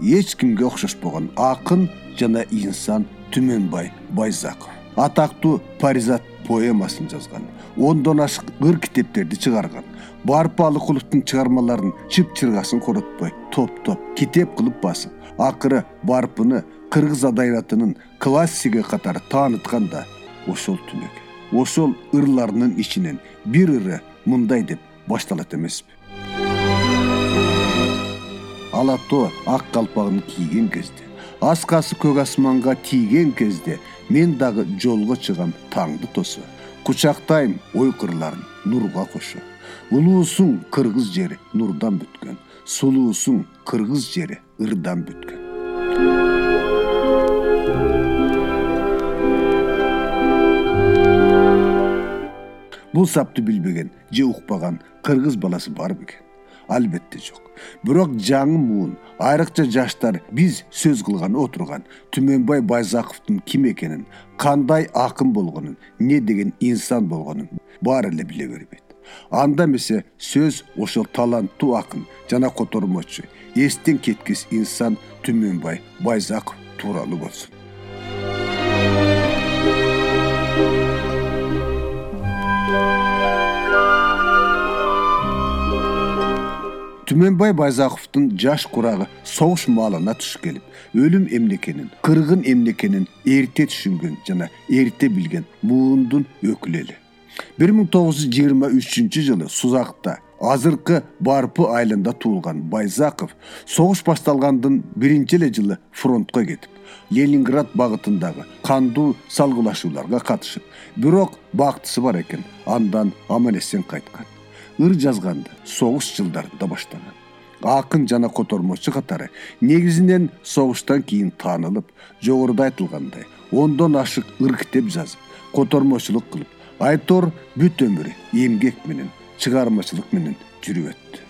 эч кимге окшошпогон акын жана инсан түмөнбай байзаков. Атактуу паризат поэмасын жазган ондон ашык ыр китептерди чыгарган барпы алыкуловдун чыгармаларын чып чыргасын коротпой топтоп китеп кылып басып акыры барпыны кыргыз адабиятынын классиги катары тааныткан да ошол түнөкөй ошол ырларынын ичинен бир ыры мындай деп башталат эмеспи ала тоо ак калпагын кийген кезде аскасы көк асманга тийген кезде мен дагы жолго чыгам таңды тосо кучактайм ой кырларын нурга кошо. Улуусуң кыргыз жери нурдан бүткөн сулуусуң кыргыз жери ырдан бүткөн. Бул сапты билбеген же укпаган кыргыз баласы бар бекен албетте жок. Бирок жаңы муун айрыкча жаштар биз сөз кылганы отурган түмөнбай байзаковдун ким экенин кандай акын болгонун эмне деген инсан болгонун баары эле биле бербейт. Анда эмесе сөз ошол таланттуу акын жана котормочу эстен кеткис инсан түмөнбай байзаков тууралуу болсун түмөнбай байзаковдун жаш курагы согуш маалына туш келип өлүм эмне экенин кыргын эмне экенин эрте түшүнгөн жана эрте билген муундун өкүлү эле бир миң тогуз жүз жыйырма үчүнчү жылы сузакта азыркы барпы айылында туулган байзаков согуш башталгандын биринчи эле жылы фронтко кетип ленинград багытындагы кандуу салгылашууларга катышып бирок бактысы бар экен андан аман эсен кайткан ыр жазганды согуш жылдарында баштаган. Акын жана котормочу катары негизинен согуштан кийин таанылып жогоруда айтылгандай ондон ашык ыр китеп жазып котормочулук кылып айтор бүт өмүрү эмгек менен чыгармачылык менен жүрүп өттү.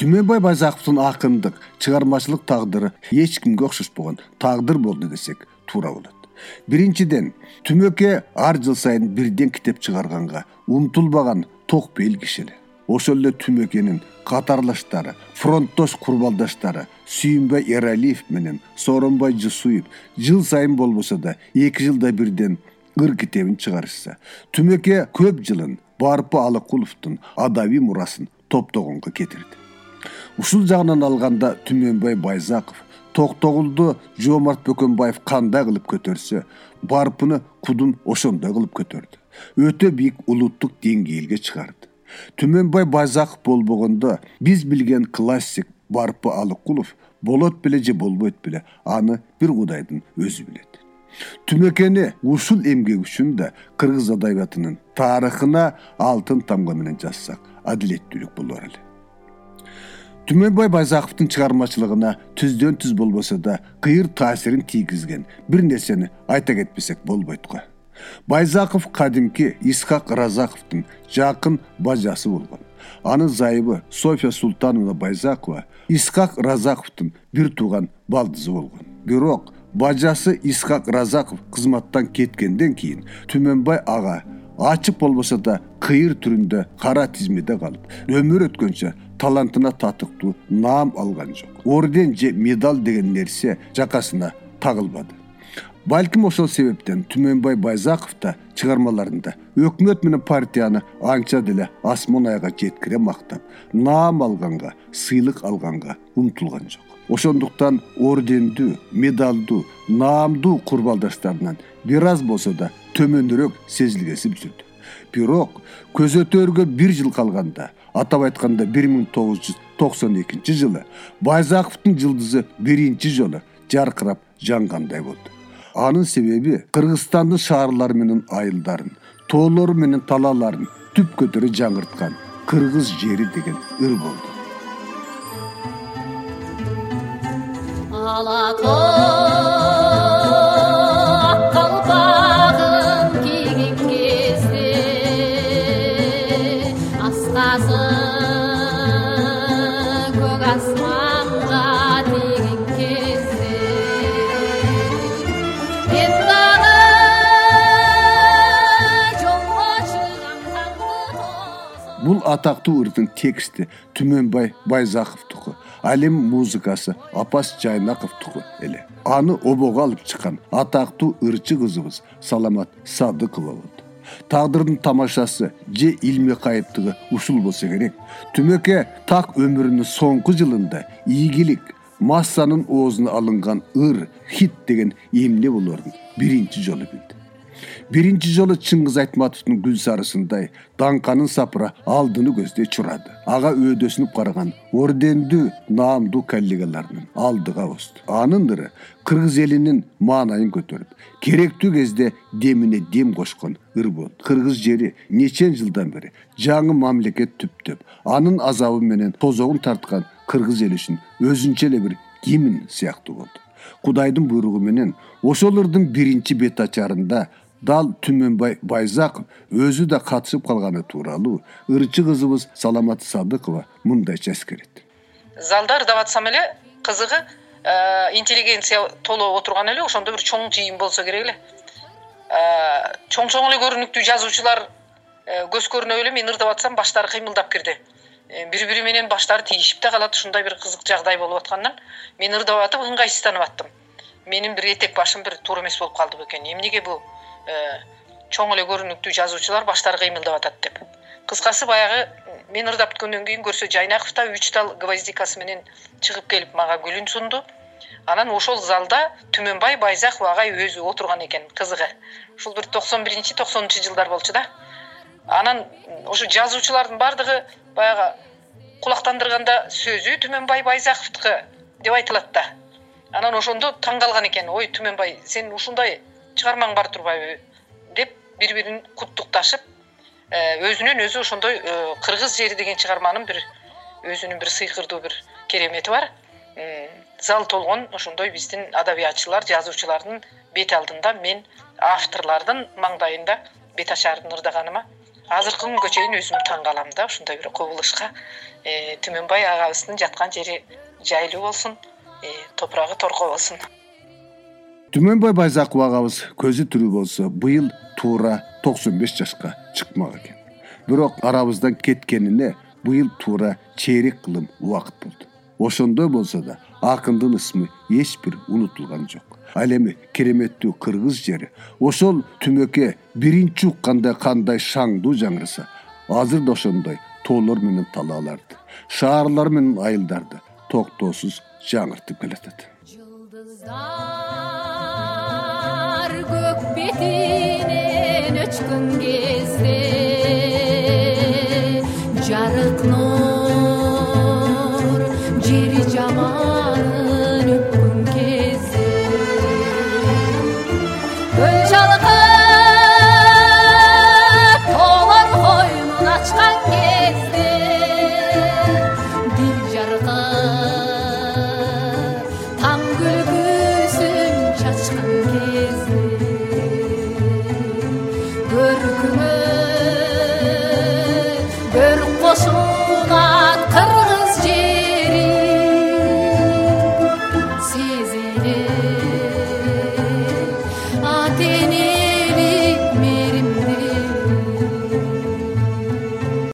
Түмөнбай байзаковдун акындык чыгармачылык тагдыры эч кимге окшошпогон тагдыр болду десек туура болот биринчиден түмөкө ар жыл сайын бирден китеп чыгарганга умтулбаган ток бел киши эле ошол эле түмөкөнүн катарлаштары фронттош курбалдаштары сүйүнбай эралиев менен сооронбай жусуев жыл сайын болбосо да эки жылда бирден ыр китебин чыгарышса түмөкө көп жылын барпы алыкуловдун адабий мурасын топтогонго кетирди. Ушул жагынан алганда түмөнбай байзаков токтогулду жоомарт бөкөнбаев кандай кылып көтөрсө барпыны кудум ошондой кылып көтөрдү. Өтө бийик улуттук деңгээлге чыгарды. Түмөнбай байзаков болбогондо биз билген классик барпы алыкулов болот беле же болбойт беле аны бир кудайдын өзү билет. Түмөкөнү ушул эмгеги үчүн да кыргыз адабиятынын тарыхына алтын тамга менен жазсак адилеттүүлүк болор эле түмөнбай байзаковдун чыгармачылыгына түздөн түз болбосо да кыйыр таасирин тийгизген. Бир нерсени айта кетпесек болбойт го. Байзаков кадимки исхак разаковдун жакын бажасы болгон. Анын зайыбы софья султановна байзакова исхак разаковдун бир тууган балдызы болгон. Бирок бажасы исхак разаков кызматтан кеткенден кийин түмөнбай ага ачык болбосо да кыйыр түрүндө кара тизмеде калып өмүрү өткөнчө талантына татыктуу наам алган жок. Орден же медаль деген нерсе жакасына тагылбады. Балким ошол себептен түмөнбай байзаков да чыгармаларында өкмөт менен партияны анча деле асман айга жеткире мактап наам алганга сыйлык алганга умтулган жок. Ошондуктан ордендүү медалдуу наамдуу курбалдаштарынан бир аз болсо да төмөнүрөөк сезилгеси түздү бирок көзөтөргө бир жыл калганда атап айтканда бир миң тогуз жүз токсон экинчи жылы байзаковдун жылдызы биринчи жолу жаркырап жангандай болду. Анын себеби кыргызстандын шаарлары менен айылдарын тоолору менен талааларын түп көтөрө жаңырткан кыргыз жери деген ыр болду. Ала тоо атактуу ырдын тексти түмөнбай байзаковдуку ал эми музыкасы апас жайнаковдуку эле. Аны обого алып чыккан атактуу ырчы кызыбыз саламат садыкова болду тагдырдын тамашасы же илмий кайыптыгы ушул болсо керек. Түмөкө так өмүрүнүн соңку жылында ийгилик массанын оозуна алынган ыр хит деген эмне болорун биринчи жолу билди биринчи жолу чыңгыз айтматовдун гүл сарысындай даңканын сапыра алдыны көздөй чурады. Ага өөдөсүнүп караган ордендүү наамдуу коллегаларынын алдыга озду. Анын ыры кыргыз элинин маанайын көтөрүп керектүү кезде демине дем кошкон ыр болду. Кыргыз жери нечен жылдан бери жаңы мамлекет түптөп анын азабы менен тозогун тарткан кыргыз эли үчүн өзүнчө эле бир гимн сыяктуу болду. Кудайдын буйругу менен ошол ырдын биринчи бет ачарында дал түмөнбай байзаков өзү да катышып калганы тууралуу ырчы кызыбыз саламат садыкова мындайча эскерет. Залда ырдап атсам эле кызыгы э, интеллигенция толуп отурган эле ошондо бир чоң жыйын болсо керек эле. Э, чоң чоң эле көрүнүктүү жазуучулар э, көз көрүнөбү эле мен ырдап атсам баштары кыймылдап кирди. Бири бири менен баштары тийишип да калат ушундай бир кызык жагдай болуп аткандан мен ырдап атып ыңгайсызданып аттым. Менин бир этек башым бир туура эмес болуп калды бекен эмнеге бул чоң эле көрүнүктүү жазуучулар баштары кыймылдап атат деп. Кыскасы баягы мен ырдап бүткөндөн кийин көрсө жайнаков да үч тал гвоздикасы менен чыгып келип мага гүлүн сунду. Анан ошол залда түмөнбай байзаков агай өзү отурган экен кызыгы. Ушул бир токсон биринчи токсонунчу жылдар болчу да. Анан ошо жазуучулардын баардыгы баягы кулактандырганда сөзү түмөнбай байзаковдуку деп айтылат да. Анан ошондо таң калган экен. Ой түмөнбай сенин ушундай чыгармаң бар турбайбы деп бири бирин куттукташып э, өзүнөн өзү ошондой э, кыргыз жери деген чыгарманын бир өзүнүн бир сыйкырдуу бир керемети бар. Зал толгон ошондой биздин адабиятчылар жазуучулардын бет алдында мен авторлордун маңдайында бет ачарын ырдаганыма. Азыркы күнгө чейин өзүм таң калам да ушундай бир кубулушка э, түмөнбай агабыздын жаткан жери жайлуу болсун топурагы торко болсун түмөнбай байзаков агабыз көзү тирүү болсо быйыл туура токсон беш жашка чыкмак экен. Бирок арабыздан кеткенине быйыл туура чейрек кылым убакыт болду. Ошондой болсо да акындын ысмы эч бир унутулган жок. Ал эми кереметтүү кыргыз жери ошол түмөкө биринчи укканда кандай шаңдуу жаңыраса азыр да ошондой тоолор менен талааларды шаарлар менен айылдарды токтоосуз жаңыртып келатат. Жылдыздар